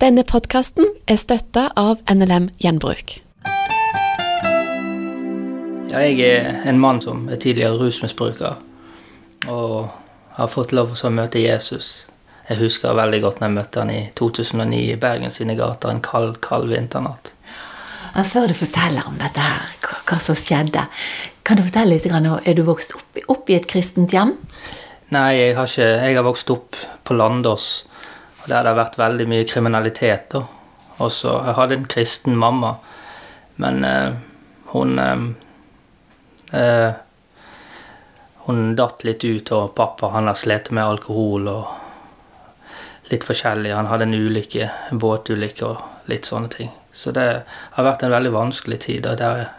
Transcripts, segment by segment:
Denne podkasten er støtta av NLM Gjenbruk. Ja, jeg er en mann som er tidligere rusmisbruker, og har fått lov til å møte Jesus. Jeg husker veldig godt når jeg møtte han i 2009 i Bergen sine gater en kald, kald vinternatt. Men før du forteller om dette her, hva, hva som skjedde, kan du fortelle litt, om er du vokst opp, opp i et kristent hjem? Nei, jeg har, ikke, jeg har vokst opp på Landås og der det har vært veldig mye kriminalitet. da. Og så Jeg hadde en kristen mamma, men eh, hun eh, eh, Hun datt litt ut, og pappa han har slitt med alkohol og litt forskjellig. Han hadde en ulykke, en båtulykke og litt sånne ting. Så det har vært en veldig vanskelig tid, og der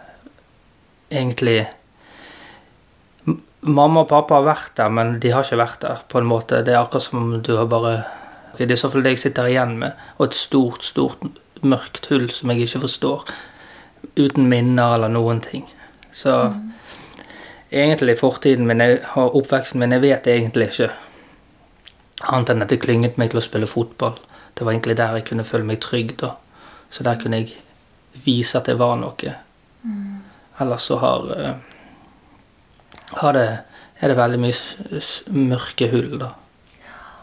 egentlig Mamma og pappa har vært der, men de har ikke vært der. på en måte. Det er akkurat som du har bare det er i så fall det jeg sitter igjen med, og et stort, stort mørkt hull som jeg ikke forstår. Uten minner eller noen ting. Så mm. egentlig fortiden min og oppveksten min, jeg vet egentlig ikke. Annet enn at det klynget meg til å spille fotball. Det var egentlig der jeg kunne føle meg trygg. da. Så der kunne jeg vise at det var noe. Mm. Ellers så har, uh, har det, er det veldig mye mørke hull, da.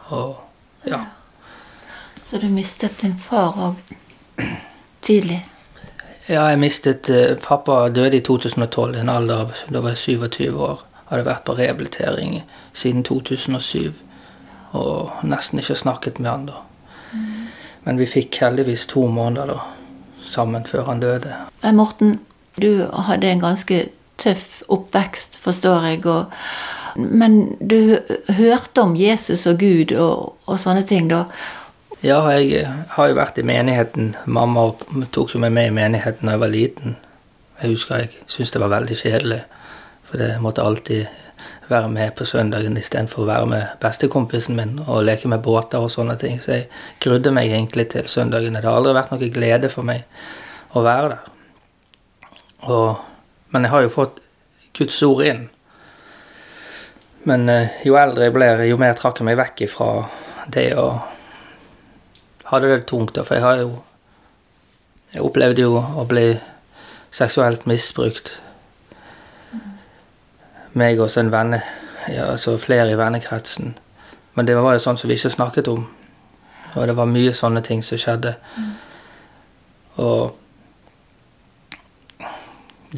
Og ja. Så du mistet din far òg tidlig? Ja, jeg mistet uh, Pappa døde i 2012, i en alder av da var jeg 27 år. Hadde vært på rehabilitering siden 2007 og nesten ikke snakket med han da. Mm. Men vi fikk heldigvis to måneder da, sammen før han døde. Morten, du hadde en ganske tøff oppvekst, forstår jeg. Og, men du hørte om Jesus og Gud og, og sånne ting da. Ja, jeg har jo vært i menigheten. Mamma tok jo meg med i menigheten da jeg var liten. Jeg husker jeg syntes det var veldig kjedelig, for jeg måtte alltid være med på søndagen istedenfor å være med bestekompisen min og leke med båter og sånne ting. Så jeg grudde meg egentlig til søndagene. Det har aldri vært noe glede for meg å være der. Og, men jeg har jo fått Guds ord inn. Men eh, jo eldre jeg blir, jo mer trakk jeg meg vekk ifra det å hadde det tungt, da, for jeg har jo Jeg opplevde jo å bli seksuelt misbrukt. Meg og en venne, ja, altså flere i vennekretsen. Men det var jo sånn som vi ikke snakket om. Og det var mye sånne ting som skjedde. Mm. Og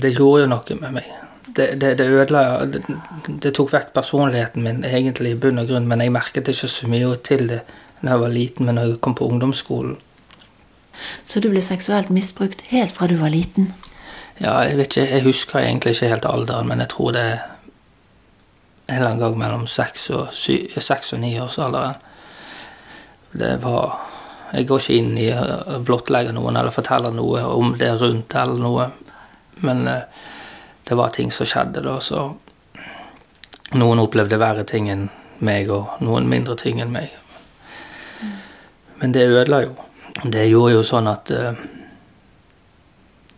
det gjorde jo noe med meg. Det, det, det ødela det, det, tok vekk personligheten min egentlig i bunn og grunn, men jeg merket ikke så mye til det da jeg var liten, men når jeg kom på ungdomsskolen. Så du ble seksuelt misbrukt helt fra du var liten? Ja, jeg vet ikke, jeg husker egentlig ikke helt alderen, men jeg tror det er en eller annen gang mellom seks og, seks og niårsalderen. Det var Jeg går ikke inn i å blottlegge noen eller fortelle noe om det rundt eller noe, men eh, det var ting som skjedde da, så Noen opplevde verre ting enn meg, og noen mindre ting enn meg. Men det ødela jo. Det gjorde jo sånn at eh,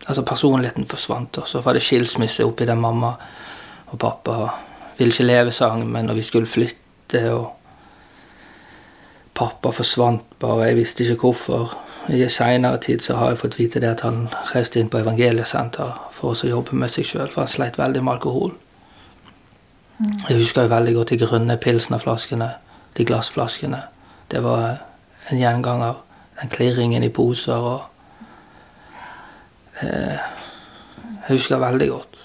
Altså, personligheten forsvant, og så var det skilsmisse oppi der mamma og pappa ville ikke leve sammen når vi skulle flytte, og pappa forsvant bare. Jeg visste ikke hvorfor. I seinere tid så har jeg fått vite det at han reiste inn på evangeliesenter for å jobbe med seg sjøl, for han sleit veldig med alkohol. Mm. Jeg husker jo veldig godt de grønne pilsnerflaskene, de glassflaskene. Det var en gjenganger. Den klirringen i poser og eh, Jeg husker veldig godt.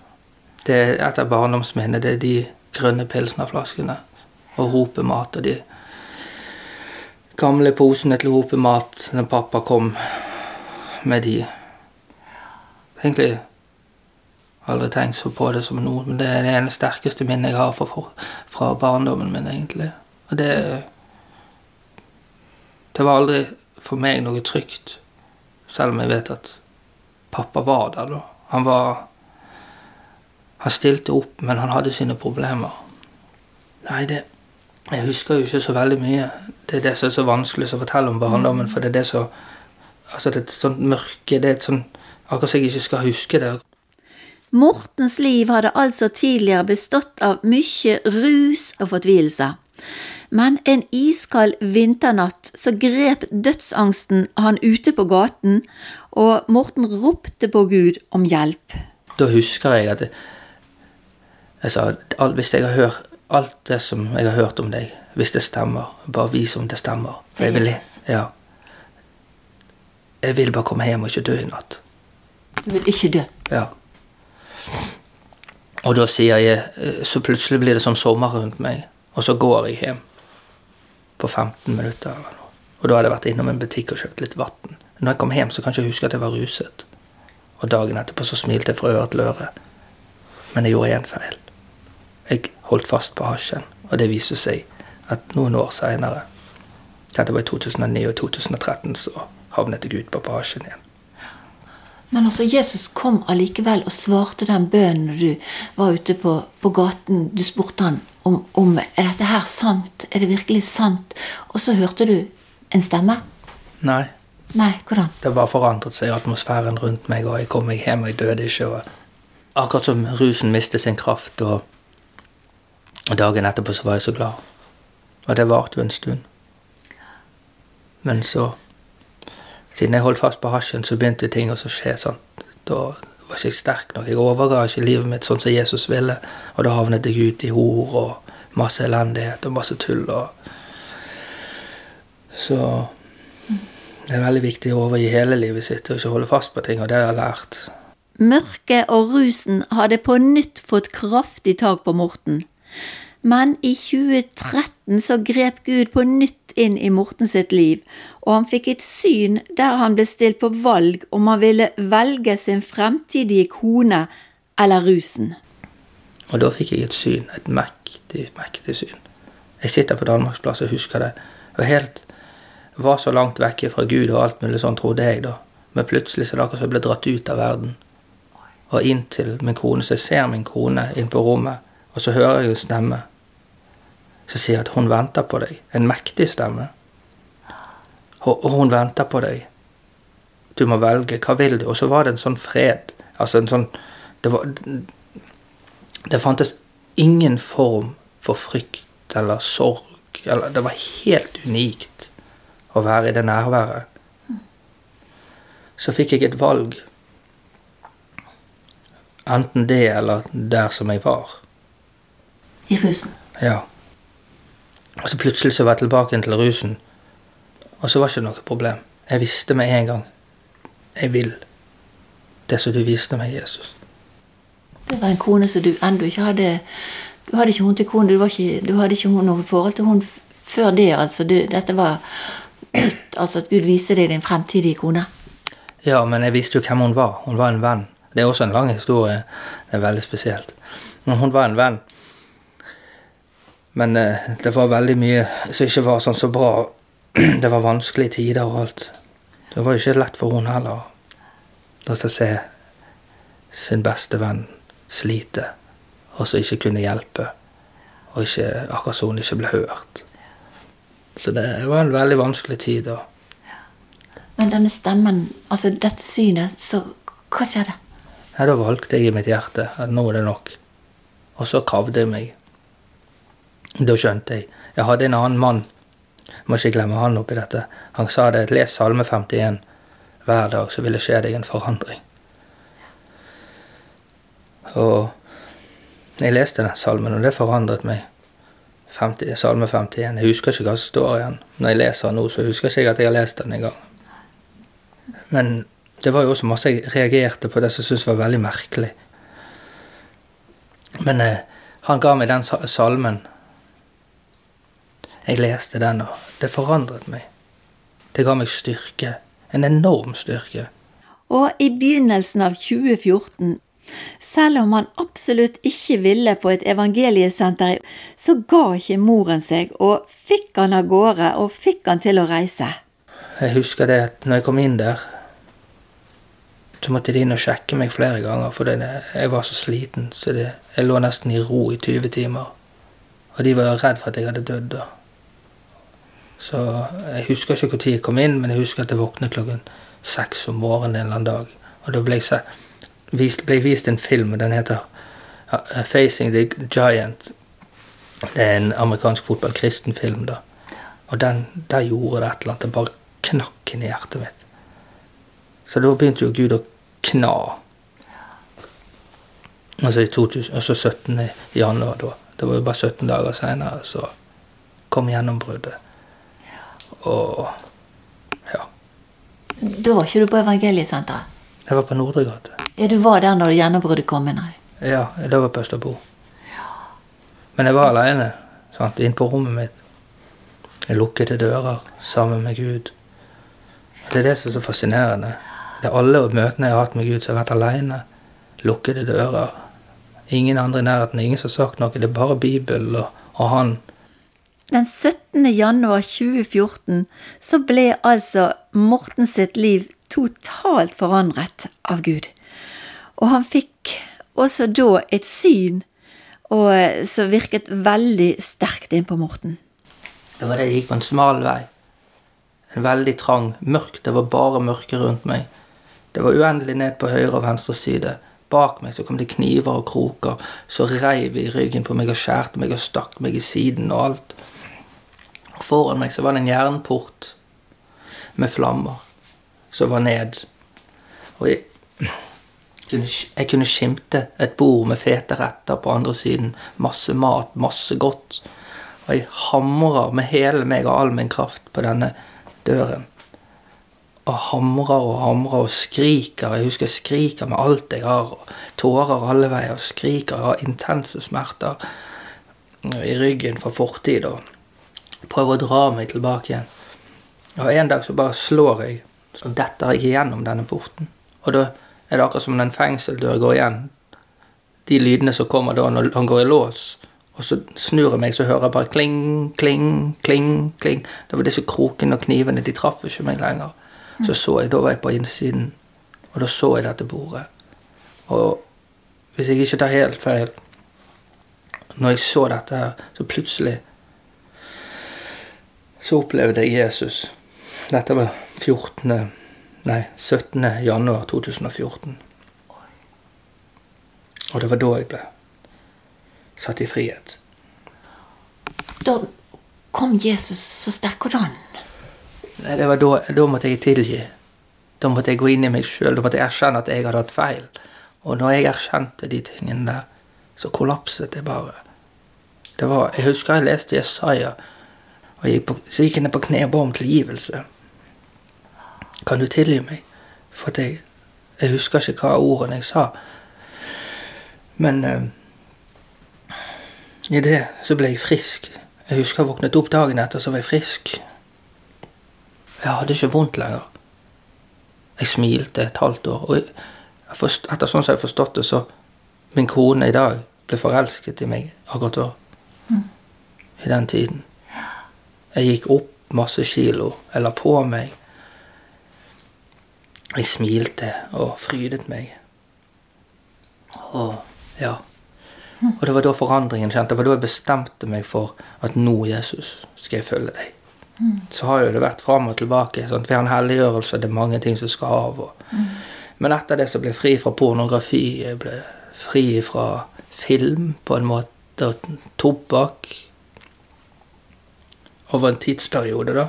Det er et av barndomsminnene. Det er de grønne pilsnerflaskene og hopemat og de gamle posene til ropemat når pappa kom med de. Egentlig aldri tenkt så på det som noe, men det er det ene sterkeste minnet jeg har fra barndommen min, egentlig. Og det er det var aldri for meg noe trygt, selv om jeg vet at pappa var der, da. Han var Han stilte opp, men han hadde sine problemer. Nei, det Jeg husker jo ikke så veldig mye. Det er det som er så vanskelig å fortelle om barndommen, for det er det som Altså, det er et sånt mørke Det er et sånt Akkurat som jeg ikke skal huske det. Mortens liv hadde altså tidligere bestått av mye rus og fortvilelse. Men en iskald vinternatt så grep dødsangsten han ute på gaten, og Morten ropte på Gud om hjelp. Da husker jeg at jeg sa hvis jeg har hørt alt det som jeg har hørt om deg, hvis det stemmer, bare vis om det stemmer. Er Jeg vil, ja. jeg vil bare komme hjem og ikke dø i natt. Du vil ikke dø. Ja. Og da sier jeg eh, Så plutselig blir det som sommer rundt meg, og så går jeg hjem. På 15 minutter eller noe. Og da hadde jeg vært innom en butikk og kjøpt litt vann. Når jeg kom hjem, så kan jeg ikke huske at jeg var ruset. Og dagen etterpå så smilte jeg fra øre til øre. Men jeg gjorde én feil. Jeg holdt fast på hasjen, og det viste seg at noen år seinere, dette var i 2009 og 2013, så havnet jeg ut på hasjen igjen. Men altså, Jesus kom allikevel og svarte den bønnen du var ute på, på gaten. Du spurte han om, om er dette her sant. Er det virkelig sant? Og så hørte du en stemme. Nei, Nei, hvordan? Det bare forandret seg atmosfæren rundt meg, og jeg kom meg hjem, og jeg døde ikke. Og akkurat som rusen mistet sin kraft, og, og dagen etterpå så var jeg så glad. Og det varte jo en stund. Men så, siden jeg holdt fast på hasjen, så begynte ting å skje. sånn. Da var ikke sterk nok. Jeg overga ikke livet mitt sånn som Jesus ville. Og da havnet jeg ut i hor og masse elendighet og masse tull. og Så det er veldig viktig å overgi hele livet sitt og ikke holde fast på ting, og det har jeg lært. Mørket og rusen hadde på nytt fått kraftig tak på Morten. Men i 2013 så grep Gud på nytt inn i Morten sitt liv, og han fikk et syn der han ble stilt på valg om han ville velge sin fremtidige kone eller rusen. Og da fikk jeg et syn, et mektig, mektig syn. Jeg sitter på Danmarksplass og husker det. Var helt var så langt vekke fra Gud og alt mulig sånn, trodde jeg da. Men plutselig så er det akkurat som jeg ble dratt ut av verden. Og inn til min kone. Så jeg ser min kone inn på rommet, og så hører jeg en stemme. Så sier at hun venter på deg. En mektig stemme. Og, hun venter på deg. Du må velge. Hva vil du? Og så var det en sånn fred. Altså en sånn Det var Det fantes ingen form for frykt eller sorg. Eller, det var helt unikt å være i det nærværet. Så fikk jeg et valg. Enten det eller der som jeg var. I rusen. Ja. Og så plutselig så var jeg tilbake igjen til rusen. Og så var det ikke noe problem. Jeg visste med en gang. Jeg vil det som du viste meg, Jesus. Det var en kone som du ennå ikke hadde Du hadde ikke hun til kone, du, var ikke, du hadde ikke noe forhold til hun før det, altså. Du, dette var nytt, altså at Gud viste deg din fremtidige kone. Ja, men jeg visste jo hvem hun var. Hun var en venn. Det er også en lang historie. Det er veldig spesielt. Men hun var en venn. Men eh, det var veldig mye som ikke var sånn så bra. Det var vanskelige tider og alt. Det var ikke lett for henne heller. å se sin beste venn slite, og så ikke kunne hjelpe. Og ikke, akkurat som hun ikke ble hørt. Så det var en veldig vanskelig tid. da. Men denne stemmen, altså dette synet, så hva skjedde? Nei, da valgte jeg i mitt hjerte at nå er det nok. Og så kravde jeg meg. Da skjønte jeg. Jeg hadde en annen mann, må ikke glemme han oppi dette. Han sa det, les Salme 51 hver dag, så vil det skje deg en forandring. Og jeg leste den salmen, og det forandret meg. 50, salme 51. Jeg husker ikke hva som står igjen. Når jeg leser den nå, så husker ikke at jeg har lest den engang. Men det var jo også masse jeg reagerte på det som jeg syntes var veldig merkelig. Men eh, han ga meg den salmen. Jeg leste den, og det forandret meg. Det ga meg styrke. En enorm styrke. Og i begynnelsen av 2014, selv om han absolutt ikke ville på et evangeliesenter, så ga ikke moren seg, og fikk han av gårde, og fikk han til å reise. Jeg husker det at når jeg kom inn der, så måtte de inn og sjekke meg flere ganger, for jeg var så sliten. Så det, jeg lå nesten i ro i 20 timer. Og de var redd for at jeg hadde dødd da. Så jeg husker ikke når jeg kom inn, men jeg husker at jeg våknet klokken seks om morgenen en eller annen dag. Og da ble jeg, vist, ble vist en film, den heter 'Facing the Giant'. Det er en amerikansk fotball-kristen film, da. Og den, der gjorde det et eller annet. Det bare knakk inn i hjertet mitt. Så da begynte jo Gud å kna. Altså i 2017 i januar, da. Det var jo bare 17 dager seinere, så kom gjennombruddet. Og ja. Da var ikke du på evangeliesenteret? Jeg var på Nordregate. Ja, du var der når gjennombruddet kom? Nei. Ja, det var på Østerbro. Men jeg var aleine inn på rommet mitt. Jeg lukkede dører sammen med Gud. Det er det som er så fascinerende. Det er alle møtene jeg har hatt med Gud, som har vært aleine. Lukkede dører. Ingen andre i nærheten. Ingen som har sagt noe. Det er bare Bibelen og, og han. Den 17. januar 2014 så ble altså Morten sitt liv totalt forandret av Gud. Og han fikk også da et syn som virket veldig sterkt inn på Morten. Det var det jeg gikk på en smal vei. En veldig trang. mørk. Det var bare mørke rundt meg. Det var uendelig ned på høyre og venstre side. Bak meg så kom det kniver og kroker. Så reiv i ryggen på meg og skjærte meg og stakk meg i siden og alt. Foran meg så var det en jernport med flammer som var ned. Og jeg kunne skimte et bord med fete retter på andre siden. Masse mat, masse godt. Og jeg hamrer med hele meg og all min kraft på denne døren. Og hamrer og hamrer og skriker. Jeg husker jeg skriker med alt jeg har. Tårer alle veier. og Skriker. Jeg har intense smerter i ryggen fra fortid. Prøver å dra meg tilbake igjen. Og en dag så bare slår jeg. Så detter jeg gjennom denne porten. Og da er det akkurat som når en fengseldør går igjen. De lydene som kommer da når han går i lås. Og så snur jeg meg, så hører jeg bare kling, kling, kling. kling. Det var disse krokene og knivene. De traff ikke meg lenger. Så så jeg, da var jeg på innsiden, og da så jeg dette bordet. Og hvis jeg ikke tar helt feil Når jeg så dette her, så plutselig så opplevde jeg Jesus. Dette var 14. Nei, 17. januar 2014. Og det var da jeg ble satt i frihet. Da kom Jesus så sterk. Hvordan? Nei, det var da, da måtte jeg tilgi. Da måtte jeg gå inn i meg sjøl. Da måtte jeg erkjenne at jeg hadde hatt feil. Og når jeg erkjente de tingene der, så kollapset det bare. Det var, jeg husker jeg leste Jesaja, og jeg gikk på, så gikk jeg ned på kne og ba om tilgivelse. Kan du tilgi meg? For at jeg, jeg husker ikke hva ordene jeg sa. Men eh, i det så ble jeg frisk. Jeg husker jeg våknet opp dagen etter, så var jeg frisk. Jeg hadde ikke vondt lenger. Jeg smilte et halvt år. Og jeg, etter sånn som jeg har forstått det, så min kone i dag ble forelsket i meg akkurat da. Mm. I den tiden. Jeg gikk opp masse kilo. La på meg. Jeg smilte og frydet meg. Og ja. Og det var da forandringen kjente. Det var da jeg bestemte meg for at nå, Jesus, skal jeg følge deg. Så har jo det vært fram og tilbake. Sant? Vi har en helliggjørelse, det er mange ting som skal av. Og. Men etter det så ble jeg fri fra pornografi. Jeg ble fri fra film, på en måte, og tobakk. Over en tidsperiode, da.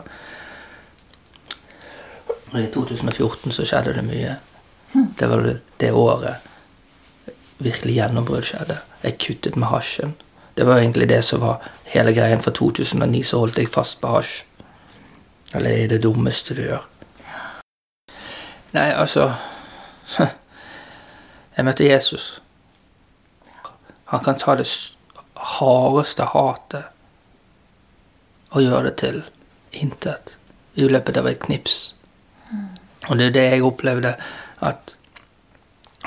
I 2014 så skjedde det mye. Det var det året virkelig gjennombrudd skjedde. Jeg kuttet med hasjen. Det var egentlig det som var hele greien. For 2009 så holdt jeg fast på hasj. Eller er det dummeste du gjør. Nei, altså Jeg møtte Jesus. Han kan ta det hardeste hatet og gjøre det til intet i løpet av et knips. Og det er det jeg opplevde at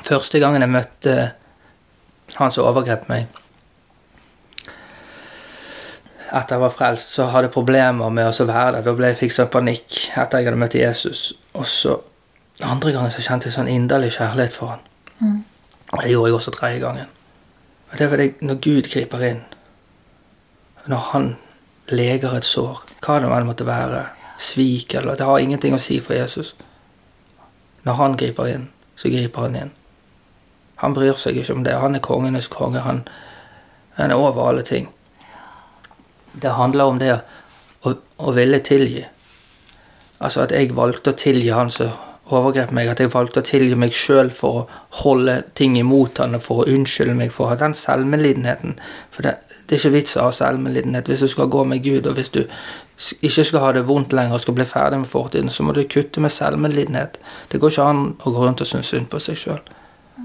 første gangen jeg møtte han som overgrep meg Etter jeg var frelst, så hadde jeg problemer med å være der. Da ble jeg fikk sånn panikk etter jeg hadde møtt Jesus. Og så andre gangen så kjente jeg sånn inderlig kjærlighet for han. Mm. Og det gjorde jeg også tredje gangen. Og det var det når Gud griper inn. Når han leger et sår, hva det enn måtte være, svik eller Det har ingenting å si for Jesus. Når han griper inn, så griper han inn. Han bryr seg ikke om det. Han er kongenes konge. Han, han er over alle ting. Det handler om det å, å ville tilgi. Altså at jeg valgte å tilgi han som overgrep meg, at jeg valgte å tilgi meg sjøl for å holde ting imot han og for å unnskylde meg for den selvmedlidenheten. For det, det, er ikke vits å ha selvmedlidenhet hvis du skal gå med Gud, og hvis du ikke skal ha det vondt lenger og skal bli ferdig med fortiden, så må du kutte med selvmedlidenhet. Det går ikke an å gå rundt og synes synd på seg sjøl.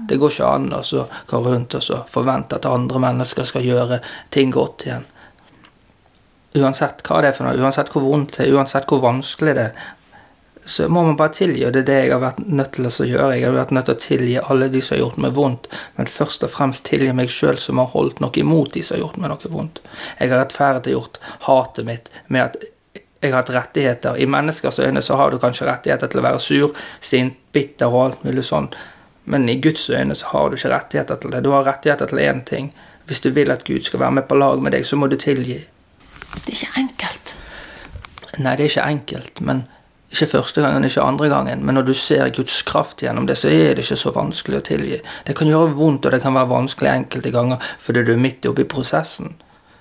Det går ikke an å gå rundt og forvente at andre mennesker skal gjøre ting godt igjen. Uansett hva det er for noe, uansett hvor vondt det er, uansett hvor vanskelig det er, så må man bare tilgi, og det er det jeg har vært nødt til å gjøre. Jeg har vært nødt til å tilgi alle de som har gjort meg vondt, men først og fremst tilgi meg sjøl som har holdt noe imot de som har gjort meg noe vondt. Jeg har rettferdiggjort hatet mitt med at jeg har hatt rettigheter. I menneskers øyne så har du kanskje rettigheter til å være sur, sint, bitter og alt mulig sånn, men i Guds øyne så har du ikke rettigheter til det. Du har rettigheter til én ting. Hvis du vil at Gud skal være med på lag med deg, så må du tilgi. Det er ikke enkelt. Nei, det er ikke enkelt, men ikke første gangen, ikke andre gangen, men når du ser Guds kraft gjennom det, så er det ikke så vanskelig å tilgi. Det kan gjøre vondt, og det kan være vanskelig enkelte ganger fordi du er midt oppe i prosessen.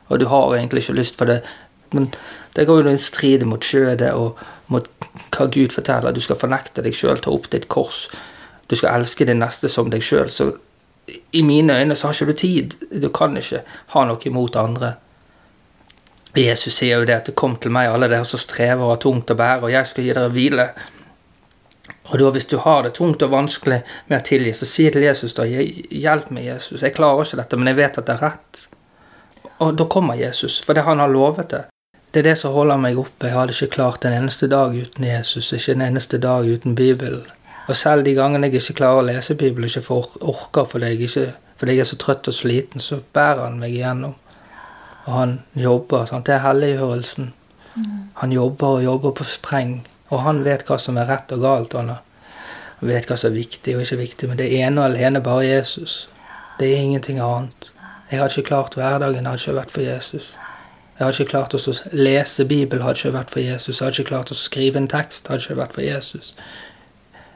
Og du har egentlig ikke lyst for det. Men det går jo en strid mot skjødet og mot hva Gud forteller. Du skal fornekte deg sjøl, ta opp ditt kors. Du skal elske din neste som deg sjøl. Så i mine øyne så har ikke du tid. Du kan ikke ha noe imot andre. Jesus sier jo det at kom til meg, alle dere som strever og har tungt å bære, og jeg skal gi dere hvile. Og da, hvis du har det tungt og vanskelig med å tilgi, så si til Jesus da, hjelp meg, Jesus. Jeg klarer ikke dette, men jeg vet at det er rett. Og da kommer Jesus, for det han har lovet det. Det er det som holder meg oppe. Jeg hadde ikke klart en eneste dag uten Jesus, ikke en eneste dag uten Bibelen. Og selv de gangene jeg ikke klarer å lese Bibelen, ikke orker fordi jeg, ikke, fordi jeg er så trøtt og sliten, så bærer han meg igjennom. Og han jobber. Sant? Det er helliggjørelsen. Mm. Han jobber og jobber på spreng. Og han vet hva som er rett og galt. Han vet hva som er viktig og ikke viktig. Men det ene og alene bare Jesus. Det er ingenting annet. Jeg hadde ikke klart hverdagen hadde ikke vært for Jesus. Jeg hadde ikke klart å lese Bibelen hadde ikke vært for Jesus. Jeg hadde ikke klart å skrive en tekst hadde ikke vært for Jesus.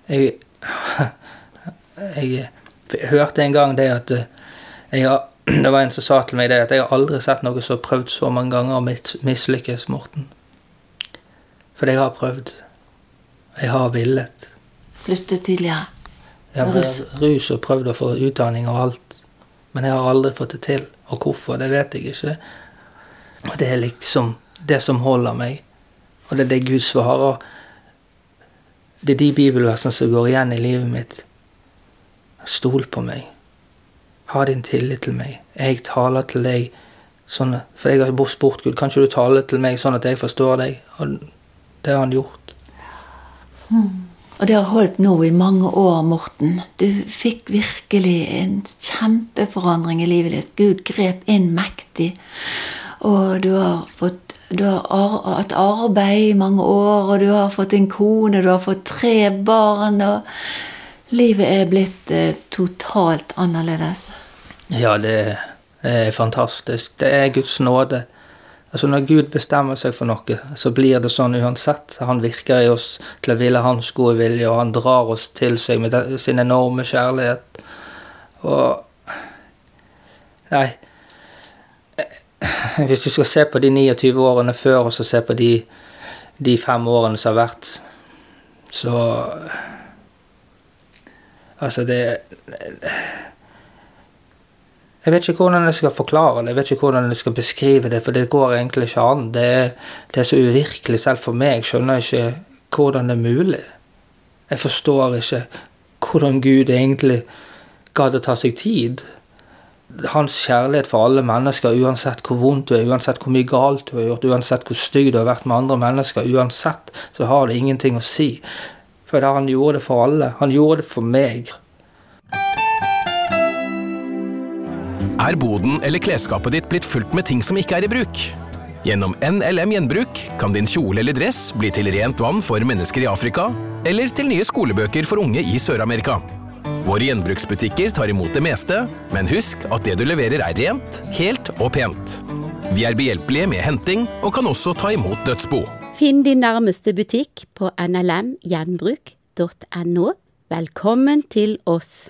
Jeg, jeg, jeg hørte en gang det at jeg har det var en som sa til meg det at jeg har aldri sett noe som har prøvd så mange ganger å mislykkes, Morten. For jeg har prøvd. Jeg har villet. Sluttet tidligere? Jeg har rus. rus og prøvd å få utdanning og alt. Men jeg har aldri fått det til. Og hvorfor, det vet jeg ikke. Og det er liksom det som holder meg. Og det er det Gud svarer. Det er de bibelversene som går igjen i livet mitt. Stol på meg. Ha din tillit til meg. Jeg taler til deg sånn For jeg har spurt Gud, kan ikke du tale til meg sånn at jeg forstår deg? Og det har han gjort. Hmm. Og det har holdt nå i mange år, Morten. Du fikk virkelig en kjempeforandring i livet ditt. Gud grep inn mektig. Og du har fått du har hatt arbeid i mange år, og du har fått en kone, du har fått tre barn. og Livet er blitt eh, totalt annerledes. Ja, det, er fantastisk. Det er Guds nåde. Altså Når Gud bestemmer seg for noe, så blir det sånn uansett. Han virker i oss til å ville hans gode vilje, og han drar oss til seg med sin enorme kjærlighet. Og Nei. Hvis du skal se på de 29 årene før, og se på de, de fem årene som har vært, så Altså, det jeg vet ikke hvordan jeg skal forklare det, jeg vet ikke hvordan jeg skal beskrive det, for det går egentlig ikke an. Det er, det er så uvirkelig selv for meg. Jeg skjønner ikke hvordan det er mulig. Jeg forstår ikke hvordan Gud egentlig gadd å ta seg tid. Hans kjærlighet for alle mennesker, uansett hvor vondt du er, uansett hvor mye galt du har gjort, uansett hvor stygg du har vært med andre mennesker, uansett, så har det ingenting å si. For han gjorde det for alle. Han gjorde det for meg. Er boden eller klesskapet ditt blitt fullt med ting som ikke er i bruk? Gjennom NLM Gjenbruk kan din kjole eller dress bli til rent vann for mennesker i Afrika, eller til nye skolebøker for unge i Sør-Amerika. Våre gjenbruksbutikker tar imot det meste, men husk at det du leverer er rent, helt og pent. Vi er behjelpelige med henting, og kan også ta imot dødsbo. Finn din nærmeste butikk på nlmgjenbruk.no. Velkommen til oss.